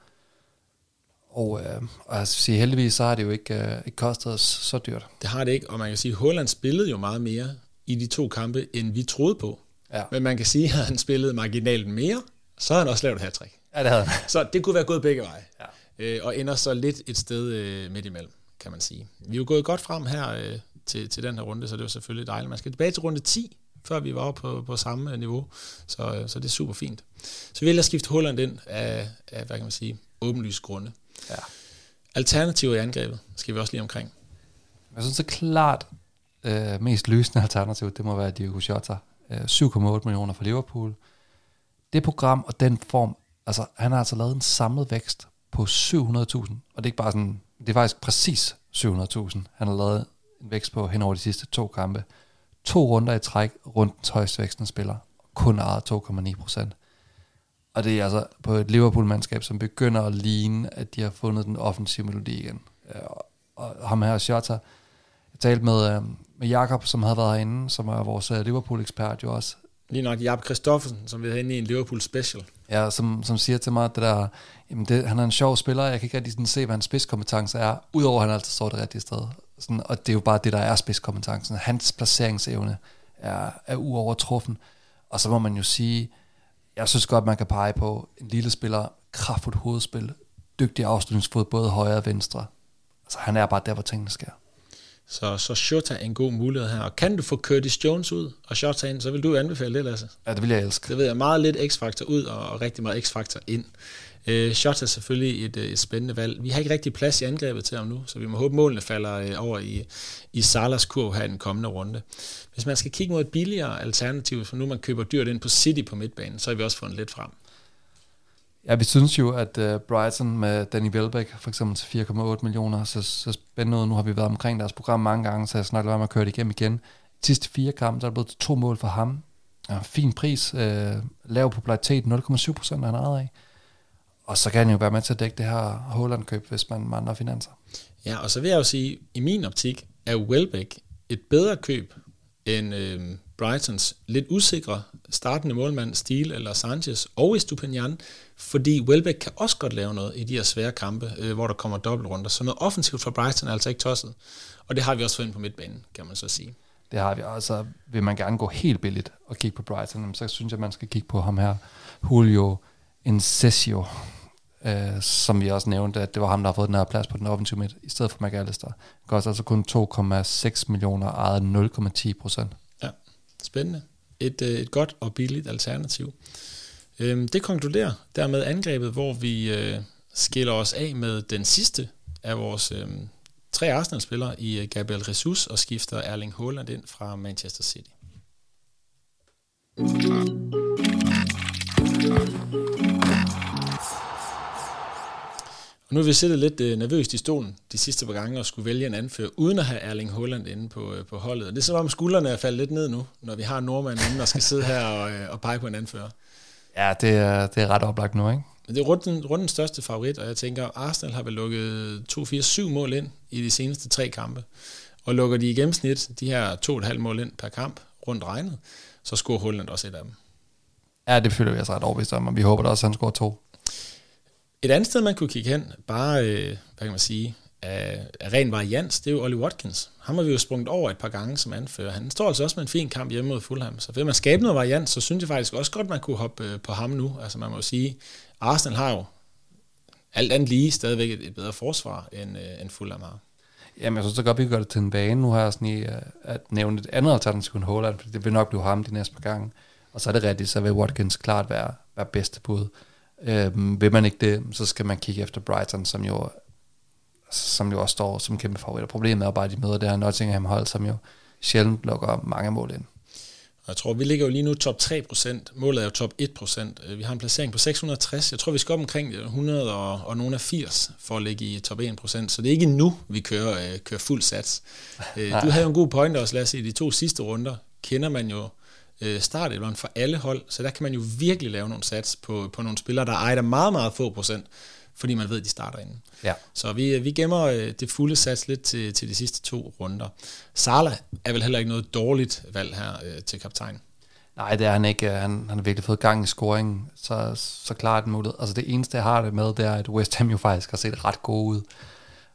Og, øh, og jeg sige, heldigvis så har det jo ikke, øh, ikke kostet os så dyrt. Det har det ikke, og man kan sige, at Holland spillede jo meget mere i de to kampe, end vi troede på. Ja. Men man kan sige, at han spillede marginalt mere, så havde han også lavet et hat Ja, det havde han. Så det kunne være gået begge veje. Ja. Øh, og ender så lidt et sted øh, midt imellem, kan man sige. Vi er jo gået godt frem her øh, til, til den her runde, så det var selvfølgelig dejligt. Man skal tilbage til runde 10, før vi var på, på samme niveau. Så, øh, så det er super fint. Så vi vælger at skifte Holland ind af, af hvad kan man sige, åbenlyst grunde. Ja. Alternativer i angrebet skal vi også lige omkring. Jeg synes er klart, øh, mest lysende alternativ, det må være Diogo Jota. Øh, 7,8 millioner for Liverpool. Det program og den form, altså han har altså lavet en samlet vækst på 700.000, og det er ikke bare sådan, det er faktisk præcis 700.000. Han har lavet en vækst på hen over de sidste to kampe. To runder i træk rundt den højst vækstende spiller, kun ejet 2,9 procent. Og det er altså på et Liverpool-mandskab, som begynder at ligne, at de har fundet den offensive melodi igen. Øh, og ham her, Shota, jeg talte med, øh, med Jakob, som havde været herinde, som er vores øh, Liverpool-ekspert jo også. Lige nok Jakob Christoffersen, som vi havde inde i en Liverpool special. Ja, som, som siger til mig, at det der, jamen det, han er en sjov spiller, jeg kan ikke rigtig sådan se, hvad hans spidskompetence er, udover at han altid står det rigtige sted. Sådan, og det er jo bare det, der er spidskompetencen. Hans placeringsevne er, er uovertruffen. Og så må man jo sige, jeg synes godt, man kan pege på en lille spiller, kraftfuldt hovedspil, dygtig afslutningsfod, både højre og venstre. Altså, han er bare der, hvor tingene sker. Så, så Shota er en god mulighed her. Og kan du få Curtis Jones ud og Shota ind, så vil du anbefale det, Lasse. Ja, det vil jeg elske. Det ved jeg meget lidt X-faktor ud og, og rigtig meget X-faktor ind. Øh, Shota er selvfølgelig et, et spændende valg. Vi har ikke rigtig plads i angrebet til ham nu, så vi må håbe, målene falder øh, over i, i Salas kurv her i den kommende runde. Hvis man skal kigge mod et billigere alternativ, for nu man køber dyrt ind på City på midtbanen, så har vi også fundet lidt frem. Ja, vi synes jo, at uh, Brighton med Danny Welbeck for eksempel til 4,8 millioner, så, så spændende ud. Nu har vi været omkring deres program mange gange, så jeg snakker om at køre det igennem igen. De sidste fire kampe, der er blevet to mål for ham. Ja, fin pris, uh, lav popularitet, 0,7 procent han ejet af. Og så kan han jo være med til at dække det her Holland-køb, hvis man mangler finanser. Ja, og så vil jeg jo sige, i min optik er Welbeck et bedre køb end øh, Brightons lidt usikre startende målmand Steele eller Sanchez og Estupinian, fordi Welbeck kan også godt lave noget i de her svære kampe, øh, hvor der kommer dobbeltrunder. Så noget offensivt for Brighton er altså ikke tosset. Og det har vi også fået ind på midtbanen, kan man så sige. Det har vi. Altså, vil man gerne gå helt billigt og kigge på Brighton, så synes jeg, man skal kigge på ham her, Julio Incesio, øh, som vi også nævnte, at det var ham, der har fået den her plads på den offensive midt, i stedet for McAllister. Det koster altså kun 2,6 millioner, ejet 0,10 procent. Spændende. Et, øh, et godt og billigt alternativ. Øhm, det konkluderer dermed angrebet, hvor vi øh, skiller os af med den sidste af vores øh, tre Arsenal-spillere i øh, Gabriel Jesus og skifter Erling Haaland ind fra Manchester City. Og nu har vi siddet lidt øh, nervøst i stolen de sidste par gange og skulle vælge en anfører, uden at have Erling Haaland inde på, øh, på holdet. Og det er så om skuldrene er faldet lidt ned nu, når vi har nordmanden inde og skal sidde her og, øh, og pege på en anfører. Ja, det er, det er ret oplagt nu, ikke? Men det er runden, rundens største favorit, og jeg tænker, Arsenal har vel lukket 2-4-7 mål ind i de seneste tre kampe. Og lukker de i gennemsnit de her 2,5 mål ind per kamp, rundt regnet, så scorer Holland også et af dem. Ja, det føler vi os ret overbevist om, og vi håber da også, at han scorer to. Et andet sted, man kunne kigge hen, bare, øh, hvad kan man sige, af, af ren varians, det er jo Ollie Watkins. Ham har vi jo sprunget over et par gange som anfører. Han står altså også med en fin kamp hjemme mod Fulham. Så ved man skabe noget variant, så synes jeg faktisk også godt, man kunne hoppe øh, på ham nu. Altså man må jo sige, Arsenal har jo alt andet lige stadigvæk et, et bedre forsvar, end, øh, end Fulham har. Jamen, jeg synes så godt, vi kan gøre det til en bane. Nu har jeg sådan i øh, at nævne et andet alternativ end Holland, for det vil nok blive ham de næste par gange. Og så er det rigtigt, så vil Watkins klart være, være bedste bud. Øhm, vil man ikke det, så skal man kigge efter Brighton, som jo, som jo også står som kæmpe favorit. Og problemet er bare, at de møder det her Nottingham hold, som jo sjældent lukker mange mål ind. Jeg tror, vi ligger jo lige nu top 3%. Målet er jo top 1%. Øh, vi har en placering på 660. Jeg tror, vi skal op omkring 100 og, og nogle af 80 for at ligge i top 1%. Så det er ikke nu, vi kører, øh, kører fuld sats. Øh, <laughs> du havde jo en god pointe også, Lasse, i de to sidste runder. Kender man jo øh, startelveren for alle hold, så der kan man jo virkelig lave nogle sats på, på nogle spillere, der ejer meget, meget få procent, fordi man ved, at de starter inden. Ja. Så vi, vi gemmer øh, det fulde sats lidt til, til de sidste to runder. Sala er vel heller ikke noget dårligt valg her øh, til kaptajn. Nej, det er han ikke. Han, han har virkelig fået gang i scoringen, så, så klart en mulighed. Altså det eneste, jeg har det med, det er, at West Ham jo faktisk har set ret god ud.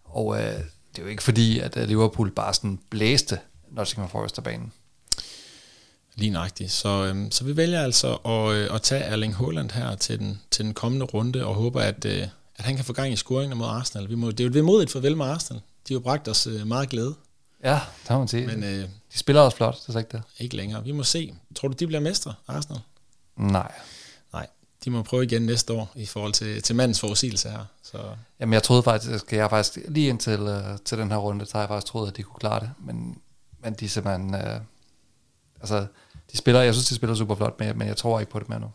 Og øh, det er jo ikke fordi, at Liverpool bare sådan blæste Nottingham Forest af banen. Lige nøjagtigt. Så, øhm, så vi vælger altså at, øh, at tage Erling Haaland her til den, til den kommende runde, og håber, at, øh, at han kan få gang i scoringen mod Arsenal. Vi må, det er jo et vemodigt farvel med Arsenal. De har jo bragt os øh, meget glæde. Ja, det må man sige. Men, øh, de spiller også flot, det er ikke det. Ikke længere. Vi må se. Tror du, de bliver mestre, Arsenal? Nej. Nej, de må prøve igen næste år i forhold til, til mandens forudsigelse her. Så. Jamen, jeg troede faktisk, at jeg faktisk lige indtil uh, til den her runde, så har jeg faktisk troet, at de kunne klare det. Men, men de simpelthen... Uh, altså, de spiller, jeg synes, de spiller super flot, men, men jeg tror ikke på det mere nu.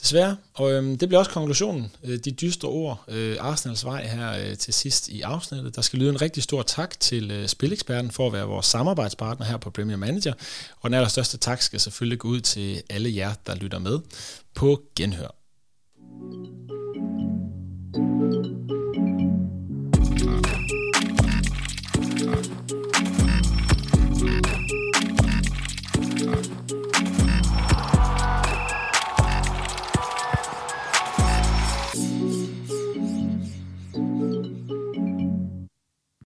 Desværre, og øhm, det bliver også konklusionen, øh, de dystre ord, øh, Arsenals vej her øh, til sidst i afsnittet. Der skal lyde en rigtig stor tak til øh, Spileksperten for at være vores samarbejdspartner her på Premier Manager, og den allerstørste tak skal selvfølgelig gå ud til alle jer, der lytter med på Genhør. thank you